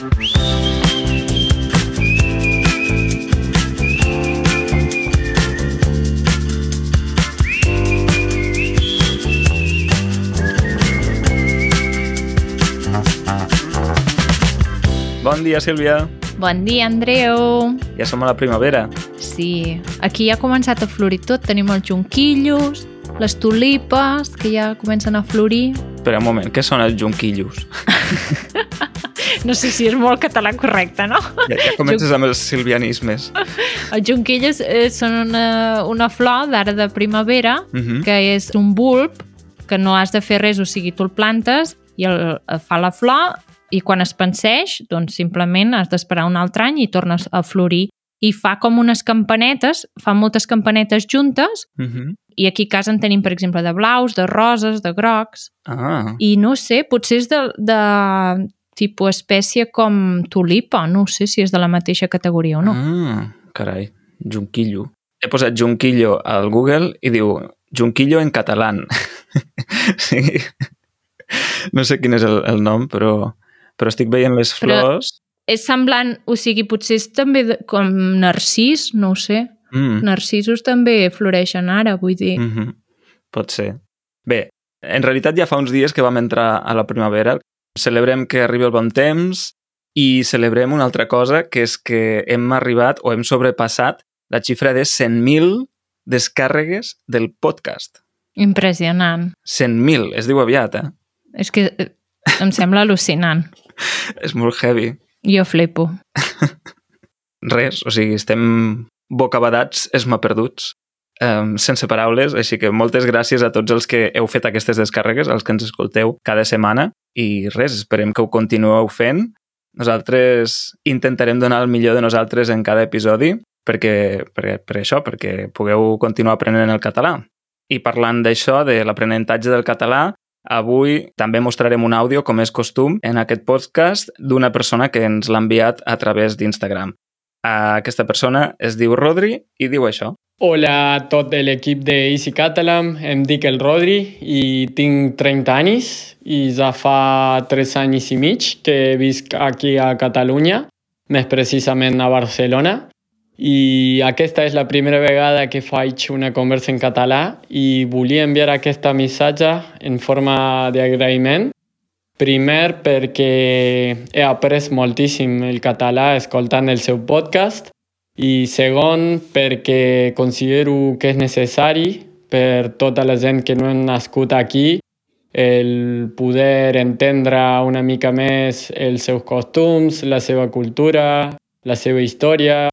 Bon dia, Sílvia. Bon dia, Andreu. Ja som a la primavera. Sí, aquí ja ha començat a florir tot. Tenim els jonquillos, les tulipes, que ja comencen a florir. Espera un moment, què són els jonquillos? No sé si és molt català correcte, no? Ja, ja comences amb els silvianismes. Els jonquillos eh, són una, una flor d'ara de primavera, Uh -huh. que és un bulb, que no has de fer res, o sigui, tu el plantes i el, fa la flor i quan es penseix, doncs simplement has d'esperar un altre any i tornes a florir. I fa com unes campanetes, fa moltes campanetes juntes Uh -huh. i aquí a casa en tenim, per exemple, de blaus, de roses, de grocs, Ah, i no sé, potser és de, de tipus espècie com tulipa, no sé si és de la mateixa categoria o no. ah, carai, jonquillo. He posat jonquillo al Google i diu jonquillo en català. sí. No sé quin és el, el nom, però, però estic veient les Però- flors. És semblant, o sigui, potser és també de, com narcís, no ho sé. Mm. Narcisos també floreixen ara, vull dir. Mm -hmm. Pot ser. Bé, en realitat ja fa uns dies que vam entrar a la primavera. Celebrem que arribi el bon temps i celebrem una altra cosa, que és que hem arribat o hem sobrepassat la xifra de 100.000 descàrregues del podcast. Impressionant. 100.000, es diu aviat, eh? És que eh, em sembla al·lucinant. És molt heavy. Jo flipo. Res, o sigui, estem bocabadats, esmaperduts, um, sense paraules, així que moltes gràcies a tots els que heu fet aquestes descàrregues, als que ens escolteu cada setmana, i res, esperem que ho continueu fent. Nosaltres intentarem donar el millor de nosaltres en cada episodi, perquè, per, per això, perquè pugueu continuar aprenent el català. I parlant d'això, de l'aprenentatge del català, avui també mostrarem un àudio, com és costum, en aquest podcast d'una persona que ens l'ha enviat a través d'Instagram. Aquesta persona es diu Rodri i diu això. Hola a tot l'equip de Easy Catalan, em dic el Rodri i tinc 30 anys i ja fa 3 anys i mig que visc aquí a Catalunya, més precisament a Barcelona. I aquesta és la primera vegada que faig una conversa en català i volia enviar aquesta missatge en forma d'agraïment. Primer perquè he après moltíssim el català escoltant el seu podcast i segon perquè considero que és necessari per tota la gent que no hem nascut aquí el poder entendre una mica més els seus costums, la seva cultura, la seva història.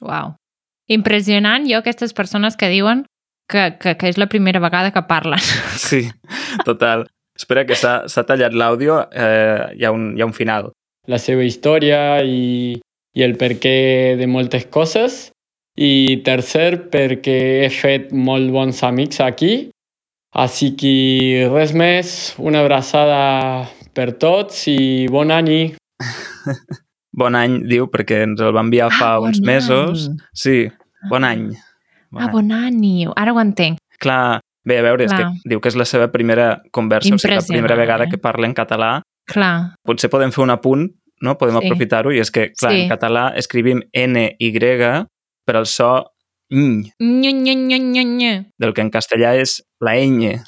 Uau. Impressionant, jo, aquestes persones que diuen que, que, que és la primera vegada que parlen. Sí, total. Espera que s'ha s'ha tallat l'àudio, eh, hi, ha un, hi ha un final. la seva història i, i el perquè de moltes coses. I tercer, perquè he fet molt bons amics aquí. Així que res més, una abraçada per tots i bon any. Bon any, diu, perquè ens el va enviar fa Ah, uns bon mesos. any. Sí, bon any. Bon Ah, any. bon any. Ara ho entenc. Clar, bé, a veure, és Clar. que diu que és la seva primera conversa, o sigui, la primera vegada eh? que parla en català. Clar. Potser podem fer un apunt, no? Podem Sí. aprofitar-ho, i és que, clar, Sí. en català escrivim N-Y per al so ñ, nyo. del que en castellà és la ñ.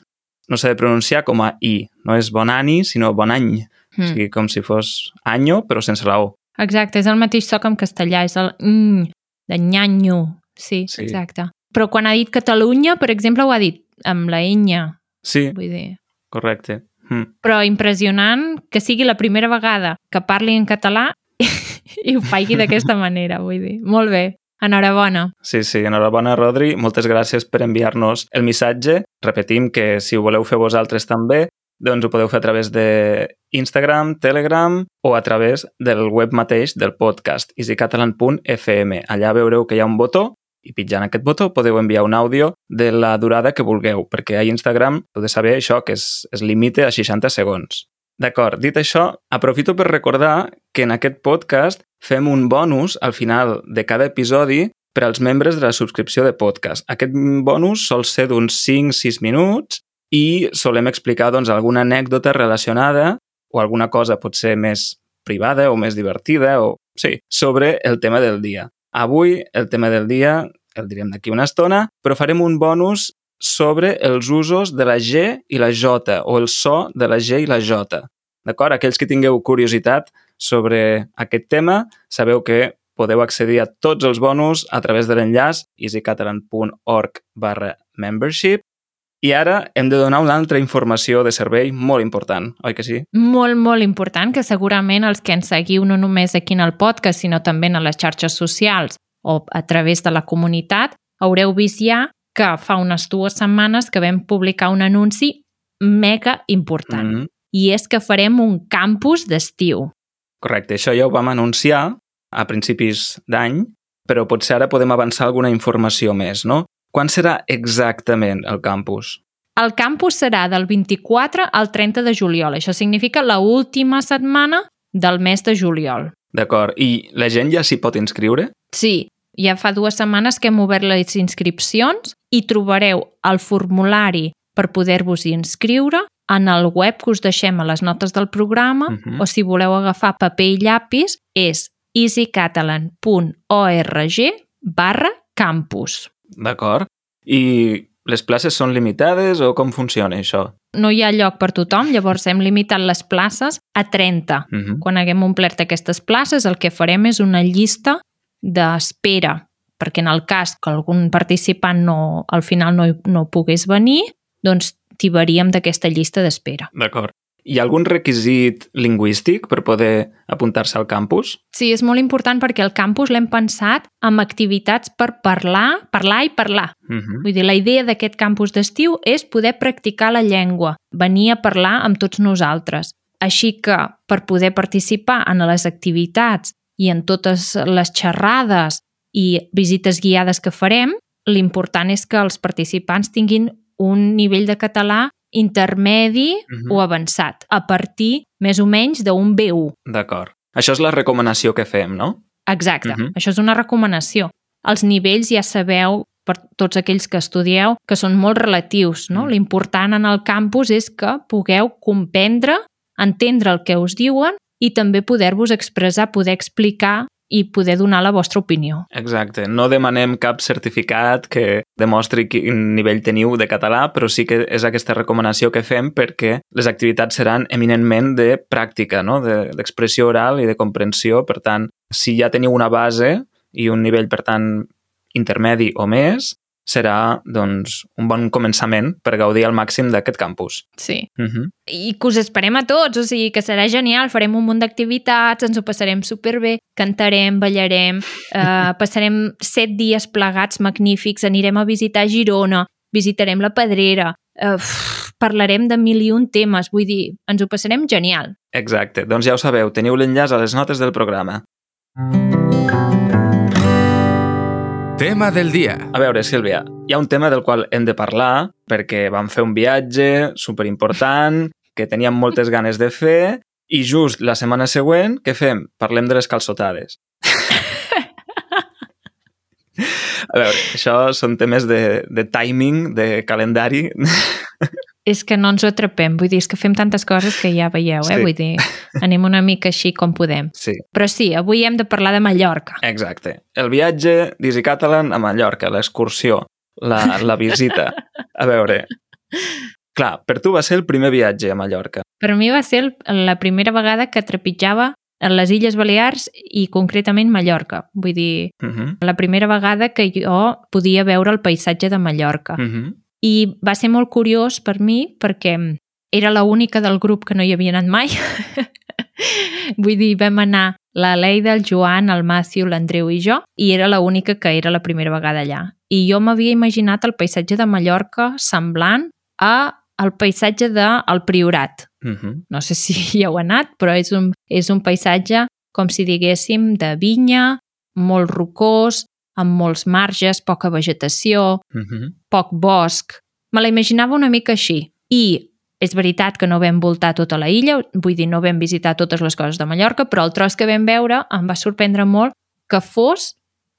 No s'ha de pronunciar com a i. No és bon ani, sinó bon any. O Mm. sigui, com si fos anyo, però sense la O. Exacte, és el mateix so que en castellà, és el ny, de nyanyo. Sí, Sí. exacte. Però quan ha dit Catalunya, per exemple, ho ha dit amb la enya, Sí, vull dir... correcte. Mm. Però impressionant que sigui la primera vegada que parli en català i ho faci d'aquesta manera, vull dir. Molt bé, enhorabona. Sí, sí, enhorabona, Rodri. Moltes gràcies per enviar-nos el missatge. Repetim que si ho voleu fer vosaltres també, doncs ho podeu fer a través de Instagram, Telegram o a través del web mateix del podcast, easycatalan.fm. Allà veureu que hi ha un botó i pitjant aquest botó podeu enviar un àudio de la durada que vulgueu, perquè a Instagram heu de saber això, que es, es limita a 60 segons. D'acord, dit això, aprofito per recordar que en aquest podcast fem un bonus al final de cada episodi per als membres de la subscripció de podcast. Aquest bonus sol ser d'uns 5-6 minuts i solem explicar doncs, alguna anècdota relacionada o alguna cosa potser més privada o més divertida, o sí, sobre el tema del dia. Avui el tema del dia el direm d'aquí una estona, però farem un bonus sobre els usos de la G i la J, o el so de la G i la J. D'acord? Aquells que tingueu curiositat sobre aquest tema, sabeu que podeu accedir a tots els bonus a través de l'enllaç easycatalan.org barra membership i ara hem de donar una altra informació de servei molt important, oi que sí? Molt, molt important, que segurament els que ens seguiu no només aquí en el podcast, sinó també en les xarxes socials o a través de la comunitat, haureu vist ja que fa unes dues setmanes que vam publicar un anunci mega important. Mm -hmm. I és que farem un campus d'estiu. Correcte, això ja ho vam anunciar a principis d'any, però potser ara podem avançar alguna informació més, no? Quan serà exactament el campus? El campus serà del 24 al 30 de juliol. Això significa la última setmana del mes de juliol. D'acord. I la gent ja s'hi pot inscriure? Sí. Ja fa dues setmanes que hem obert les inscripcions i trobareu el formulari per poder-vos inscriure en el web que us deixem a les notes del programa uh -huh. o si voleu agafar paper i llapis és easycatalan.org barra campus. D'acord. I les places són limitades o com funciona això? No hi ha lloc per tothom, llavors hem limitat les places a 30. Uh -huh. Quan haguem omplert aquestes places, el que farem és una llista d'espera, perquè en el cas que algun participant no, al final no, no pogués venir, doncs tibaríem d'aquesta llista d'espera. D'acord. Hi ha algun requisit lingüístic per poder apuntar-se al campus? Sí, és molt important perquè el campus l'hem pensat amb activitats per parlar, parlar i parlar. Uh -huh. Vull dir, la idea d'aquest campus d'estiu és poder practicar la llengua, venir a parlar amb tots nosaltres. Així que, per poder participar en les activitats i en totes les xerrades i visites guiades que farem, l'important és que els participants tinguin un nivell de català intermedi uh -huh. o avançat, a partir més o menys d'un B1. D'acord. Això és la recomanació que fem, no? Exacte, uh -huh. això és una recomanació. Els nivells ja sabeu per tots aquells que estudieu, que són molt relatius. No? Mm. L'important en el campus és que pugueu comprendre, entendre el que us diuen i també poder-vos expressar, poder explicar i poder donar la vostra opinió. Exacte. No demanem cap certificat que demostri quin nivell teniu de català, però sí que és aquesta recomanació que fem perquè les activitats seran eminentment de pràctica, no? d'expressió de, oral i de comprensió. Per tant, si ja teniu una base i un nivell, per tant, intermedi o més, serà doncs, un bon començament per gaudir al màxim d'aquest campus. Sí. Uh -huh. I que us esperem a tots, o sigui, que serà genial, farem un munt d'activitats, ens ho passarem superbé, cantarem, ballarem, eh, passarem set dies plegats magnífics, anirem a visitar Girona, visitarem la Pedrera, eh, parlarem de mil i un temes, vull dir, ens ho passarem genial. Exacte, doncs ja ho sabeu, teniu l'enllaç a les notes del programa. Mm. Tema del dia. A veure, Sílvia, hi ha un tema del qual hem de parlar perquè vam fer un viatge superimportant que teníem moltes ganes de fer i just la setmana següent, què fem? Parlem de les calçotades. A veure, això són temes de, de timing, de calendari. És que no ens ho atrapem, vull dir, és que fem tantes coses que ja veieu, eh? Sí. Vull dir, anem una mica així com podem. Sí. Però sí, avui hem de parlar de Mallorca. Exacte. El viatge d'Easy Catalan a Mallorca, l'excursió, la, la visita. A veure, clar, per tu va ser el primer viatge a Mallorca. Per mi va ser la primera vegada que trepitjava en les Illes Balears i concretament Mallorca. Vull dir, uh -huh. la primera vegada que jo podia veure el paisatge de Mallorca. Uh -huh. I va ser molt curiós per mi perquè era la única del grup que no hi havia anat mai. Vull dir, vam anar la Leida, el Joan, el Matthew, l'Andreu i jo, i era la única que era la primera vegada allà. I jo m'havia imaginat el paisatge de Mallorca semblant a el paisatge del de Priorat. Uh mhm. -huh. No sé si hi heu anat, però és un, és un paisatge, com si diguéssim, de vinya, molt rocós, amb molts marges, poca vegetació, uh mhm. -huh. poc bosc. Me la imaginava una mica així. I és veritat que no vam voltar tota la illa, vull dir, no vam visitar totes les coses de Mallorca, però el tros que vam veure em va sorprendre molt que fos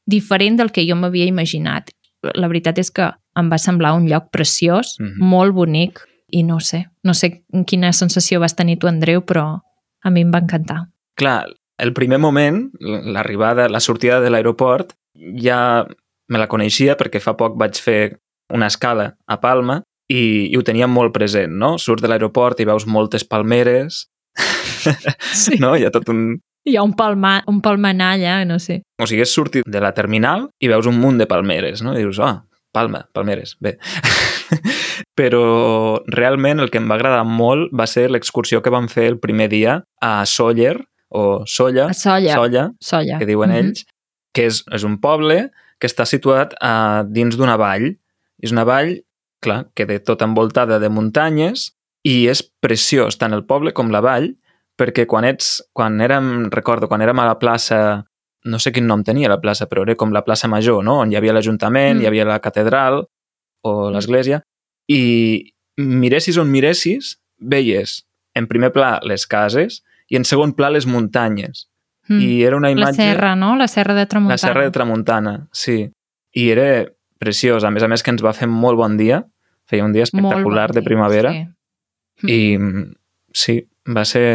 diferent del que jo m'havia imaginat. La veritat és que em va semblar un lloc preciós, uh mhm. -huh. molt bonic, i no sé, no sé quina sensació vas tenir tu, Andreu, però a mi em va encantar. clar, el primer moment, l'arribada, la sortida de l'aeroport, ja me la coneixia perquè fa poc vaig fer una escala a Palma i, i ho tenia molt present, no? Surts de l'aeroport i veus moltes palmeres, Sí. no? Hi ha tot un... Hi ha un, palma, un palmenar allà, no sé. O sigui, és sortir de la terminal i veus un munt de palmeres, no? I dius, ah, Palma, palmeres, bé. Però realment el que em va agradar molt va ser l'excursió que vam fer el primer dia a Sóller, o Solla, Solla. Solla Solla. que diuen Mhm. ells, que és, és un poble que està situat a, dins d'una vall. És una vall, clar, que de tot envoltada de muntanyes i és preciós tant el poble com la vall perquè quan ets, quan érem, recordo, quan érem a la plaça, no sé quin nom tenia la plaça, però era com la plaça Major, no? on hi havia l'Ajuntament, Mm. hi havia la catedral o l'església, i miressis on miressis, veies en primer pla les cases i en segon pla les muntanyes. Mm. I era una La imatge... serra, no? La serra de Tramuntana. La serra de Tramuntana, sí. I era preciós. A més a més que ens va fer molt bon dia. Feia un dia espectacular bon de dia, primavera. Sí. I mm, sí, va ser...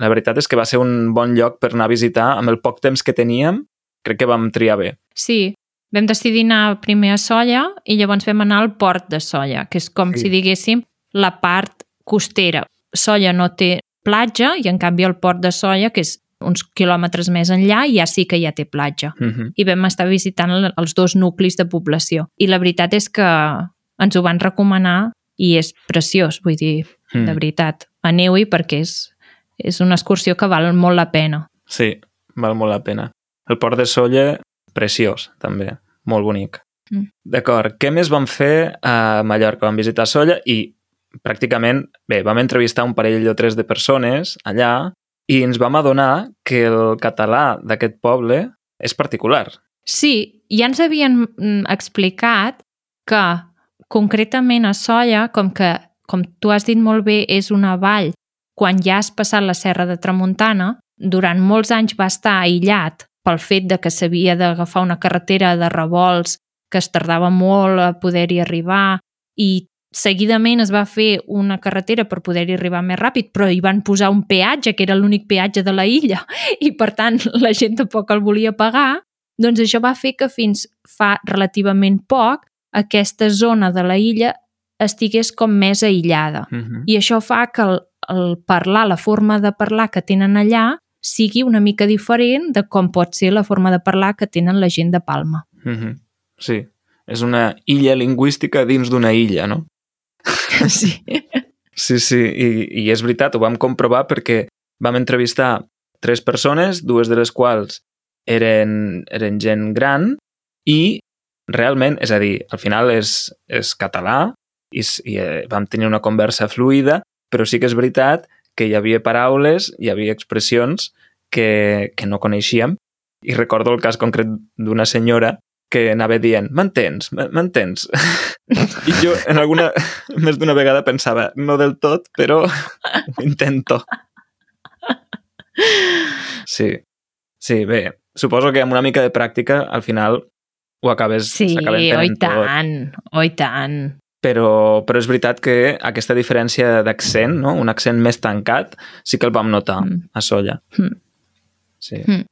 La veritat és que va ser un bon lloc per anar a visitar. Amb el poc temps que teníem, crec que vam triar bé. sí, vam decidir anar primer a Solla i llavors vam anar al port de Solla, que és com Sí. si diguéssim la part costera. Solla no té platja i en canvi el port de Solla, que és uns quilòmetres més enllà, ja sí que ja té platja. Uh -huh. i vam estar visitant el- els dos nuclis de població. I la veritat és que ens ho van recomanar i és preciós, vull dir, Mm. de veritat. Aneu-hi perquè és, és una excursió que val molt la pena. Sí, val molt la pena. El port de Solla, preciós, també. Molt bonic. Mm. D'acord. Què més vam fer a Mallorca? Vam visitar Solla i pràcticament, bé, vam entrevistar un parell o tres de persones allà i ens vam adonar que el català d'aquest poble és particular. Sí, ja ens havien mm, explicat que concretament a Solla, com que, com tu has dit molt bé, és una vall, quan ja has passat la serra de Tramuntana, durant molts anys va estar aïllat pel fet de que s'havia d'agafar una carretera de revolts que es tardava molt a poder-hi arribar i seguidament es va fer una carretera per poder-hi arribar més ràpid, però hi van posar un peatge, que era l'únic peatge de la illa, i per tant la gent tampoc el volia pagar, doncs això va fer que fins fa relativament poc aquesta zona de la illa estigués com més aïllada. Uh -huh. I això fa que el, el parlar, la forma de parlar que tenen allà, sigui una mica diferent de com pot ser la forma de parlar que tenen la gent de Palma. Uh -huh. Sí, és una illa lingüística dins d'una illa, no? Sí. Sí, sí, i, i és veritat, ho vam comprovar perquè vam entrevistar tres persones, dues de les quals eren, eren gent gran i realment, és a dir, al final és, és català i, i eh, vam tenir una conversa fluida, però sí que és veritat que hi havia paraules, hi havia expressions que, que no coneixíem i recordo el cas concret d'una senyora que anava dient, m'entens, m'entens? I jo en alguna, més d'una vegada pensava, no del tot, però ho intento. Sí, sí, bé, suposo que amb una mica de pràctica al final ho acabes, Sí, oi entenent tot. tant, oi tant. Però, però és veritat que aquesta diferència d'accent, no? un accent més tancat, sí que el vam notar Mm. a Solla. Mm. Sí. Mm.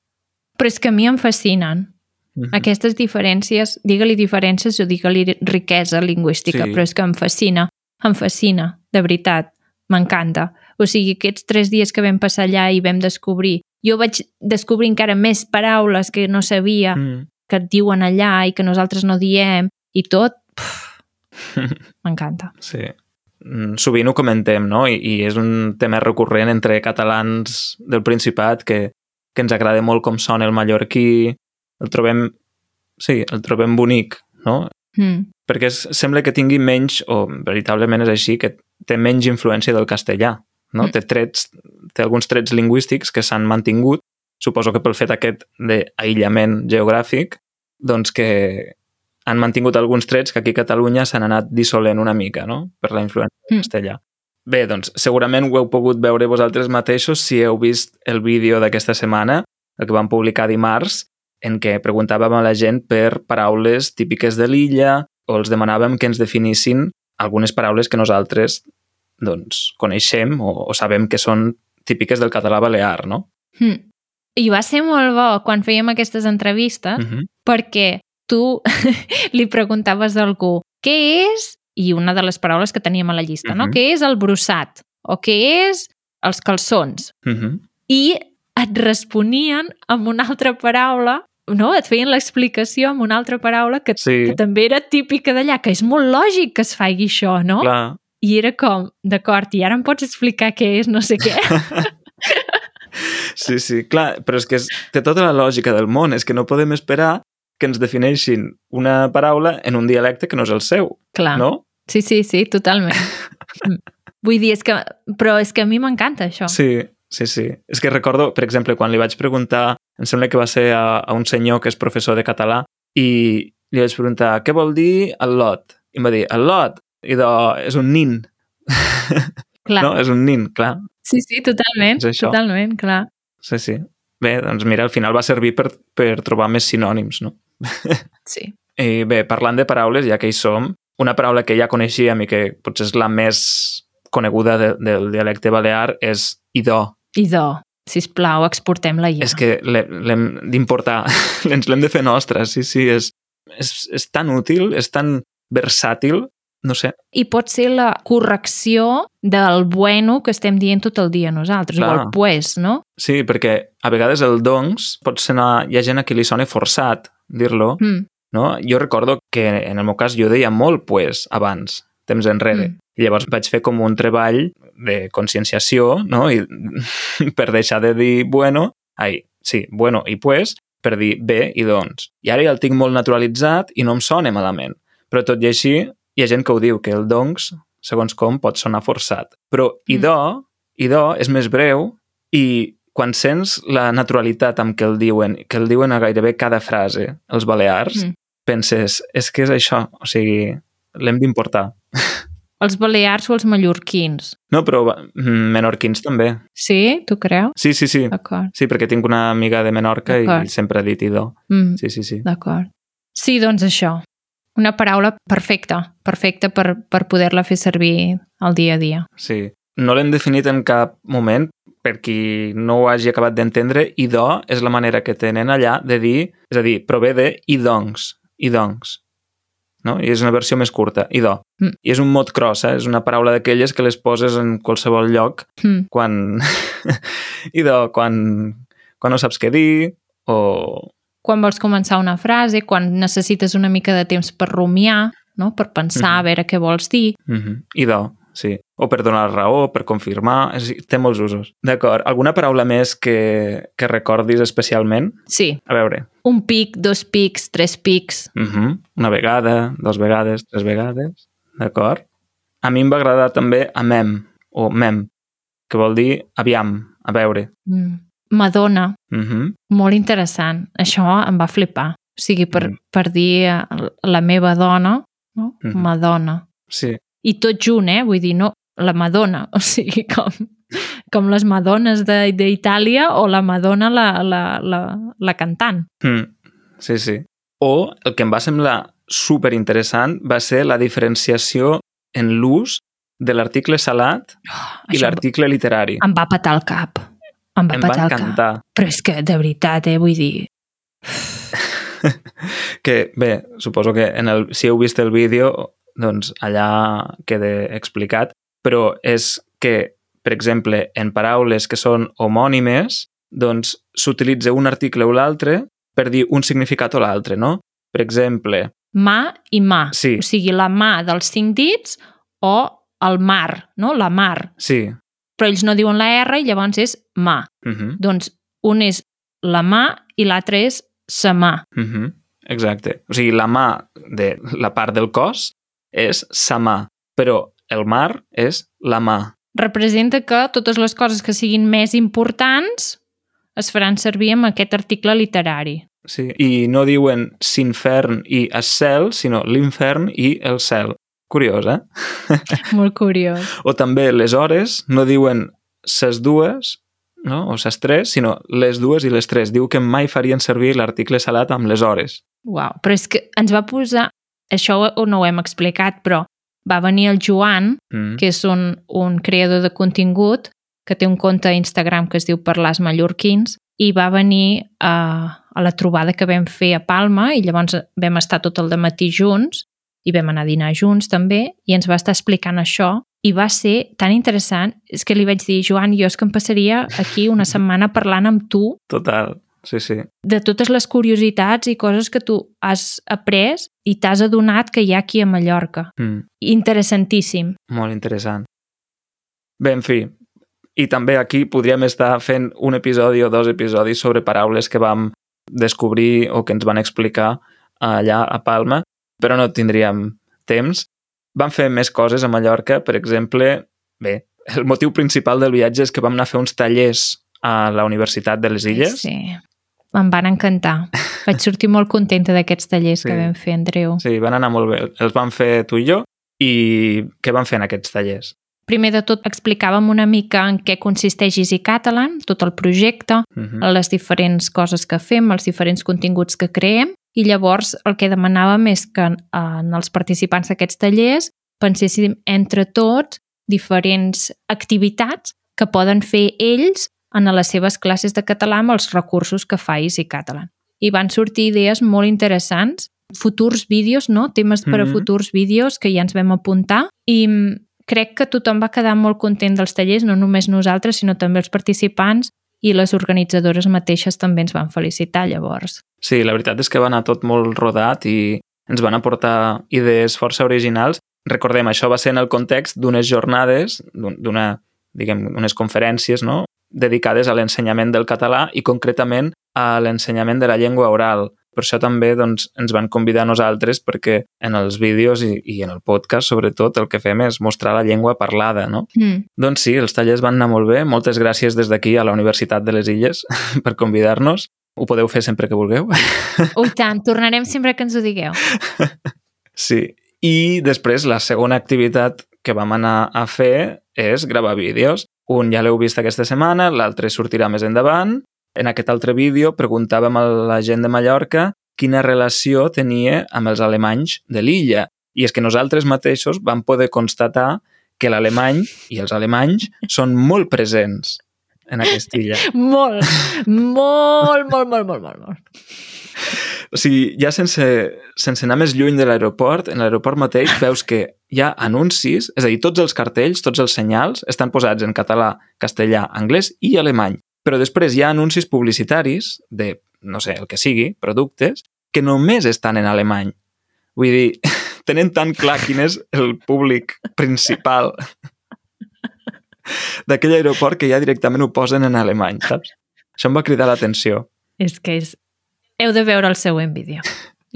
Però és que a mi em fascinen Mhm. aquestes diferències, digue-li diferències o digue-li riquesa lingüística, Sí. però és que em fascina, em fascina, de veritat, m'encanta. O sigui, aquests tres dies que vam passar allà i vam descobrir, jo vaig descobrir encara més paraules que no sabia Mm. que et diuen allà i que nosaltres no diem i tot, m'encanta. Sí. Mm, Sovint ho comentem, no? I, I és un tema recurrent entre catalans del Principat que, que ens agrada molt com sona el mallorquí, el trobem, sí, el trobem bonic, no? Mm. Perquè es, sembla que tingui menys, o veritablement és així, que té menys influència del castellà, no? Mm. Té trets, té alguns trets lingüístics que s'han mantingut, suposo que pel fet aquest d'aïllament geogràfic, doncs que han mantingut alguns trets que aquí a Catalunya s'han anat dissolent una mica, no? Per la influència del Mm. castellà. Bé, doncs segurament ho heu pogut veure vosaltres mateixos si heu vist el vídeo d'aquesta setmana, el que vam publicar dimarts, en què preguntàvem a la gent per paraules típiques de l'illa o els demanàvem que ens definissin algunes paraules que nosaltres doncs, coneixem o, o sabem que són típiques del català balear, no? Hm. I va ser molt bo quan fèiem aquestes entrevistes Mm -hmm. perquè tu li preguntaves a algú què és, i una de les paraules que teníem a la llista, no? Mhm. Què és el brossat? O què és els calçons? Mm -hmm. I et responien amb una altra paraula, no? Et feien l'explicació amb una altra paraula que, Sí, que també era típica d'allà, que és molt lògic que es faci això, no? clar. I era com, d'acord, i ara em pots explicar què és no sé què? Sí, sí, clar, però és que és, té tota la lògica del món, és que no podem esperar que ens defineixin una paraula en un dialecte que no és el seu, Clar. no? Sí, sí, sí, totalment. Mm. Vull dir, és que, però és que a mi m'encanta això. Sí, sí, sí. És que recordo, per exemple, quan li vaig preguntar, em sembla que va ser a, a un senyor que és professor de català, i li vaig preguntar, què vol dir el lot? I em va dir, el lot? I de, és un nin, Clar. no? És un nin, clar. Sí, sí, totalment, totalment, clar. Sí, sí. Bé, doncs mira, al final va servir per, per trobar més sinònims, no? Sí. I bé, parlant de paraules, ja que hi som, una paraula que ja coneixíem i que potser és la més coneguda de, del dialecte balear és idò. Idò, sisplau, exportem-la ja. És que l'he- l'hem d'importar, ens l'hem de fer nostra, sí, sí, és, és, és tan útil, és tan versàtil, no sé, I pot ser la correcció del bueno que estem dient tot el dia nosaltres, o Clar. el pues, no? sí, perquè a vegades el doncs pot sonar, hi ha gent a qui li sona forçat dir-lo, Mm. no? Jo recordo que en el meu cas jo deia molt pues abans, temps enrere. Mm. I llavors vaig fer com un treball de conscienciació, no? I per deixar de dir bueno, ai, sí, bueno i pues, per dir bé i doncs. I ara ja el tinc molt naturalitzat i no em sona malament. Però tot i així, hi ha gent que ho diu, que el doncs, segons com, pot sonar forçat. Però idò, idò és més breu i quan sents la naturalitat amb què el diuen, que el diuen a gairebé cada frase, els balears, Mm. penses, és que és això, o sigui, l'hem d'importar. Els balears o els mallorquins. No, però mm, menorquins també. Sí? Tu creus? Sí, sí, sí. D'acord. Sí, perquè tinc una amiga de Menorca i sempre ha dit idò. Mm. Sí, sí, sí. D'acord. Sí, doncs això. Una paraula perfecta, perfecta per, per poder-la fer servir al dia a dia. Sí. No l'hem definit en cap moment, per qui no ho hagi acabat d'entendre, idò és la manera que tenen allà de dir, és a dir, prové de i doncs, i doncs. No? I és una versió més curta, idò. Mm. I és un mot cross, eh? és una paraula d'aquelles que les poses en qualsevol lloc Mm. quan... idò, quan, quan no saps què dir, o... Quan vols començar una frase, quan necessites una mica de temps per rumiar, no? per pensar a Mhm. veure què vols dir. Mm -hmm. Idò, sí. O per donar raó, per confirmar... És, té molts usos. D'acord. Alguna paraula més que, que recordis especialment? Sí, A veure. un pic, dos pics, tres pics. Mm -hmm. Una vegada, dos vegades, tres vegades. D'acord. A mi em va agradar també amem, o mem, que vol dir aviam, a veure. Mm. Madonna, Mm -hmm. molt interessant. Això em va flipar. O sigui, per, Mm. per dir eh, la meva dona, no? Mhm. Madonna. Sí, I tot junt, eh? Vull dir, no, la Madonna, o sigui, com, com les Madones de- d'Itàlia o la Madonna, la, la, la, la cantant. mm. sí, sí. O el que em va semblar super interessant va ser la diferenciació en l'ús de l'article salat i Això l'article literari. em va patar el cap. Em va Em va patar el cap. encantar. Però és que, de veritat, eh? Vull dir... que, bé, suposo que en el, si heu vist el vídeo, doncs allà queda explicat, però és que, per exemple, en paraules que són homònimes, doncs s'utilitza un article o l'altre per dir un significat o l'altre, no? Per exemple, Mà i mà. Sí. O sigui, la mà dels cinc dits o el mar, no? La mar. sí, Però ells no diuen la R i llavors és mà. uh -huh, Doncs un és la mà i l'altre és sa mà. uh -huh, exacte. O sigui, la mà de la part del cos és sa mà, però el mar és la mà. Representa que totes les coses que siguin més importants es faran servir amb aquest article literari. Sí, i no diuen s'infern i el cel, sinó l'infern i el cel. Curiós, eh? Molt curiós. O també les hores no diuen ses dues, no? o ses tres, sinó les dues i les tres. Diu que mai farien servir l'article salat amb les hores. Uau, però és que ens va posar... Això ho- no ho hem explicat, però va venir el Joan, Mm. que és un, un creador de contingut, que té un compte a Instagram que es diu Parlars Mallorquins, i va venir a, a la trobada que vam fer a Palma i llavors vam estar tot el matí junts i vam anar a dinar junts també i ens va estar explicant això i va ser tan interessant, és que li vaig dir, Joan, jo és que em passaria aquí una setmana parlant amb tu Total, sí, sí. de totes les curiositats i coses que tu has après i t'has adonat que hi ha aquí a Mallorca. Mm, Interessantíssim. molt interessant. Bé, en fi, i també aquí podríem estar fent un episodi o dos episodis sobre paraules que vam descobrir o que ens van explicar allà a Palma, però no tindríem temps. Vam fer més coses a Mallorca, per exemple, bé, el motiu principal del viatge és que vam anar a fer uns tallers a la Universitat de les Illes. Sí. Em van encantar. Vaig sortir molt contenta d'aquests tallers Sí. que vam fer, Andreu. Sí, van anar molt bé. Els vam fer tu i jo. I què van fer en aquests tallers? Primer de tot explicàvem una mica en què consisteix Easy Catalan, tot el projecte, Uh -huh. les diferents coses que fem, els diferents continguts que creem, i llavors el que demanàvem és que en els participants d'aquests tallers penséssim entre tots diferents activitats que poden fer ells en les seves classes de català amb els recursos que fa Easy Catalan. I van sortir idees molt interessants, futurs vídeos, no? temes per a Mhm. futurs vídeos que ja ens vam apuntar i mm, crec que tothom va quedar molt content dels tallers, no només nosaltres, sinó també els participants i les organitzadores mateixes també ens van felicitar llavors. Sí, la veritat és que va anar tot molt rodat i ens van aportar idees força originals. Recordem, això va ser en el context d'unes jornades, d'un- d'una, diguem, unes conferències, no?, dedicades a l'ensenyament del català i concretament a l'ensenyament de la llengua oral. Per això també doncs, ens van convidar a nosaltres perquè en els vídeos i, i en el podcast, sobretot, el que fem és mostrar la llengua parlada, no? Mm. Doncs sí, els tallers van anar molt bé. Moltes gràcies des d'aquí a la Universitat de les Illes per convidar-nos. Ho podeu fer sempre que vulgueu. Oh, tant, tornarem sempre que ens ho digueu. Sí. I després la segona activitat que vam anar a fer és gravar vídeos. Un ja l'heu vist aquesta setmana, l'altre sortirà més endavant. En aquest altre vídeo preguntàvem a la gent de Mallorca quina relació tenia amb els alemanys de l'illa. I és que nosaltres mateixos vam poder constatar que l'alemany i els alemanys són molt presents en aquesta illa. Molt, molt, molt, molt, molt, molt. O sigui, ja sense, sense anar més lluny de l'aeroport, en l'aeroport mateix veus que hi ha anuncis, és a dir, tots els cartells, tots els senyals estan posats en català, castellà, anglès i alemany. Però després hi ha anuncis publicitaris de, no sé, el que sigui, productes, que només estan en alemany. Vull dir, tenen tan clar quin és el públic principal d'aquell aeroport que ja directament ho posen en alemany, saps? Això em va cridar l'atenció. És que és... Heu de veure el següent vídeo.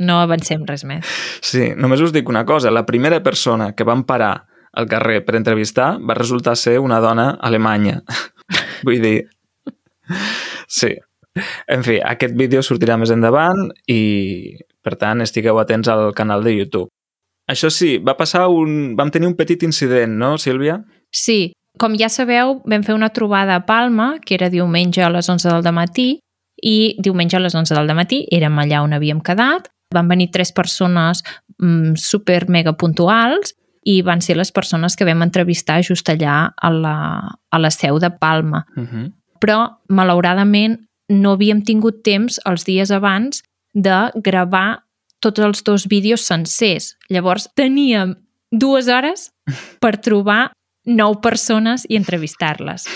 No avancem res més. Sí, només us dic una cosa. La primera persona que van parar al carrer per entrevistar va resultar ser una dona alemanya. Vull dir... Sí. En fi, aquest vídeo sortirà més endavant i, per tant, estigueu atents al canal de YouTube. Això sí, va passar un... Vam tenir un petit incident, no, Sílvia? Sí, com ja sabeu, vam fer una trobada a Palma, que era diumenge a les 11 del matí, i diumenge a les 11 del matí érem allà on havíem quedat. Van venir tres persones mm, super mega puntuals i van ser les persones que vam entrevistar just allà a la, a la seu de Palma. Uh -huh. Però, malauradament, no havíem tingut temps els dies abans de gravar tots els dos vídeos sencers. Llavors, teníem dues hores per trobar nou persones i entrevistar-les.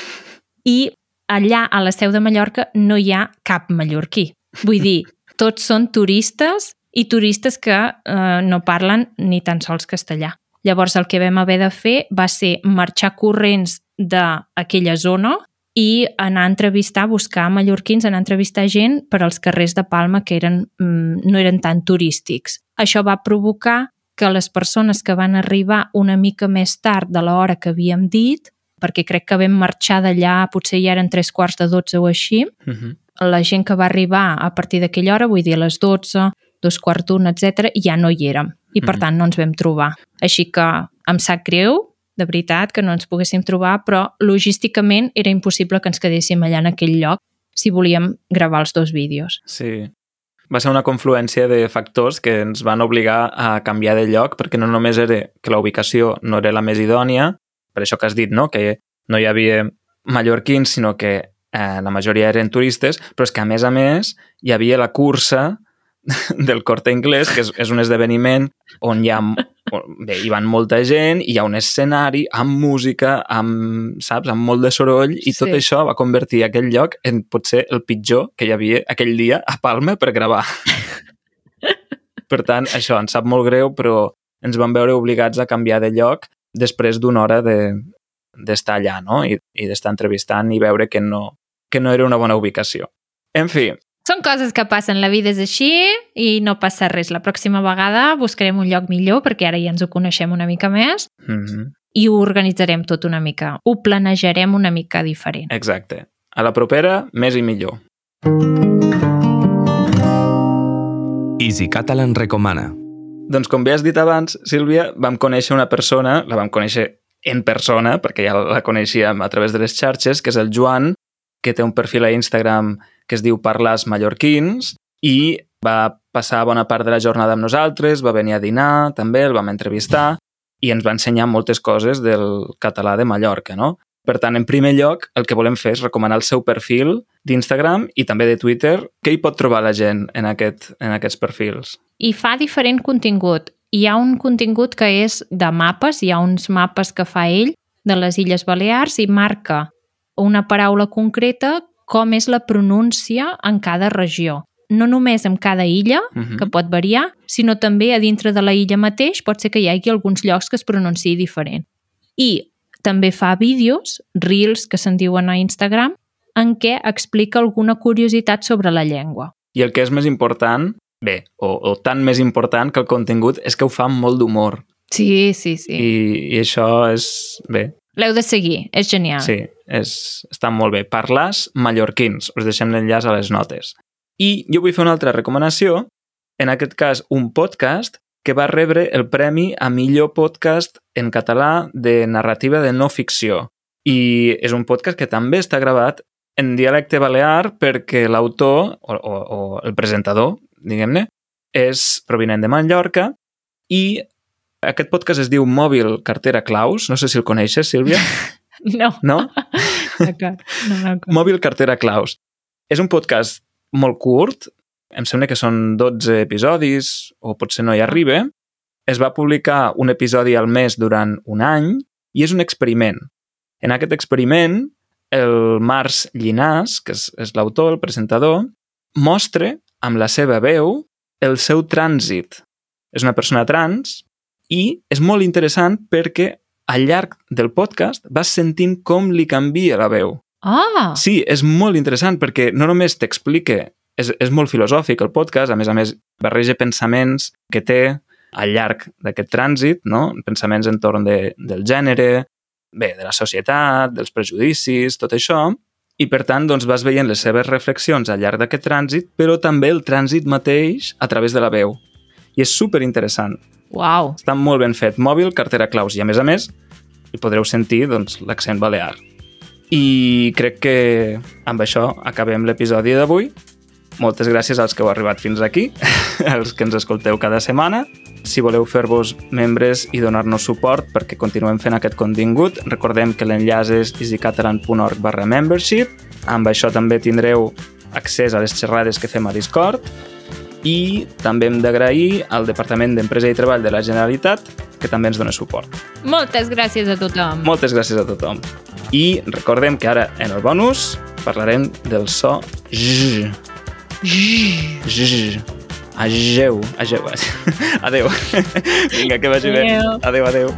I allà, a la seu de Mallorca, no hi ha cap mallorquí. Vull dir, tots són turistes i turistes que eh, no parlen ni tan sols castellà. Llavors, el que vam haver de fer va ser marxar corrents d'aquella zona i anar a entrevistar, buscar mallorquins, anar a entrevistar gent per als carrers de Palma que eren, mm, no eren tan turístics. Això va provocar que les persones que van arribar una mica més tard de l'hora que havíem dit, perquè crec que vam marxar d'allà, potser ja eren tres quarts de dotze o així, Uh -huh. la gent que va arribar a partir d'aquella hora, vull dir a les 12, dos quarts d'una, etc, ja no hi érem i per Mhm. tant no ens vam trobar. Així que em sap greu, de veritat, que no ens poguéssim trobar, però logísticament era impossible que ens quedéssim allà en aquell lloc si volíem gravar els dos vídeos. Sí. Va ser una confluència de factors que ens van obligar a canviar de lloc perquè no només era que la ubicació no era la més idònia, per això que has dit, no? que no hi havia mallorquins, sinó que eh, la majoria eren turistes, però és que, a més a més, hi havia la cursa del Corte Inglés, que és, és un esdeveniment on hi ha bé, hi van molta gent, hi ha un escenari amb música, amb, saps, amb molt de soroll, i tot Sí. això va convertir aquell lloc en potser el pitjor que hi havia aquell dia a Palma per gravar. per tant, això ens sap molt greu, però ens vam veure obligats a canviar de lloc després d'una hora de d'estar allà, no? I, i d'estar entrevistant i veure que no, que no era una bona ubicació. En fi, Són coses que passen, la vida és així i no passa res. La pròxima vegada buscarem un lloc millor perquè ara ja ens ho coneixem una mica més mm -hmm. i ho organitzarem tot una mica. Ho planejarem una mica diferent. exacte. A la propera, més i millor. Easy Catalan recomana. Doncs com bé has dit abans, Sílvia, vam conèixer una persona, la vam conèixer en persona, perquè ja la coneixíem a través de les xarxes, que és el Joan, que té un perfil a Instagram que es diu Parlàs Mallorquins, i va passar bona part de la jornada amb nosaltres, va venir a dinar, també el vam entrevistar, i ens va ensenyar moltes coses del català de Mallorca, no? Per tant, en primer lloc, el que volem fer és recomanar el seu perfil d'Instagram i també de Twitter. Què hi pot trobar la gent en, aquest, en aquests perfils? I fa diferent contingut. Hi ha un contingut que és de mapes, hi ha uns mapes que fa ell de les Illes Balears i marca una paraula concreta com és la pronúncia en cada regió. No només en cada illa, Uh -huh. que pot variar, sinó també a dintre de la illa mateix pot ser que hi hagi alguns llocs que es pronunciï diferent. I també fa vídeos, reels que se'n diuen a Instagram, en què explica alguna curiositat sobre la llengua. I el que és més important, bé, o, o tan més important que el contingut, és que ho fa amb molt d'humor. Sí, sí, sí. I, I això és... Bé, L'heu de seguir, és genial. sí, és, està molt bé. Parlàs mallorquins. Us deixem l'enllaç a les notes. I jo vull fer una altra recomanació, en aquest cas un podcast que va rebre el premi a millor podcast en català de narrativa de no ficció. I és un podcast que també està gravat en dialecte balear perquè l'autor, o, o, o el presentador, diguem-ne, és provinent de Mallorca i aquest podcast es diu Mòbil Cartera Claus. No sé si el coneixes, Sílvia. No, No? d'acord. No, no, Mòbil Cartera Claus. És un podcast molt curt, em sembla que són 12 episodis, o potser no hi arriba. Es va publicar un episodi al mes durant un any i és un experiment. En aquest experiment, el Mars Llinàs, que és, és l'autor, el presentador, mostra amb la seva veu el seu trànsit. És una persona trans i és molt interessant perquè al llarg del podcast vas sentint com li canvia la veu. Ah, Sí, és molt interessant perquè no només t'explica, és, és molt filosòfic el podcast, a més a més barreja pensaments que té al llarg d'aquest trànsit, no? pensaments entorn de, del gènere, bé, de la societat, dels prejudicis, tot això, i per tant doncs, vas veient les seves reflexions al llarg d'aquest trànsit, però també el trànsit mateix a través de la veu. I és super interessant. uau. Està molt ben fet. Mòbil, cartera claus. I a més a més, hi podreu sentir doncs, l'accent balear. I crec que amb això acabem l'episodi d'avui. Moltes gràcies als que heu arribat fins aquí, als que ens escolteu cada setmana. Si voleu fer-vos membres i donar-nos suport perquè continuem fent aquest contingut, recordem que l'enllaç és easycatalan.org barra membership. Amb això també tindreu accés a les xerrades que fem a Discord i també hem d'agrair al Departament d'Empresa i Treball de la Generalitat que també ens dona suport. Moltes gràcies a tothom. Moltes gràcies a tothom. I recordem que ara, en el bonus, parlarem del so j. Ageu. Ageu. Adéu. Vinga, que vagi bé. Adéu. Adéu, adéu.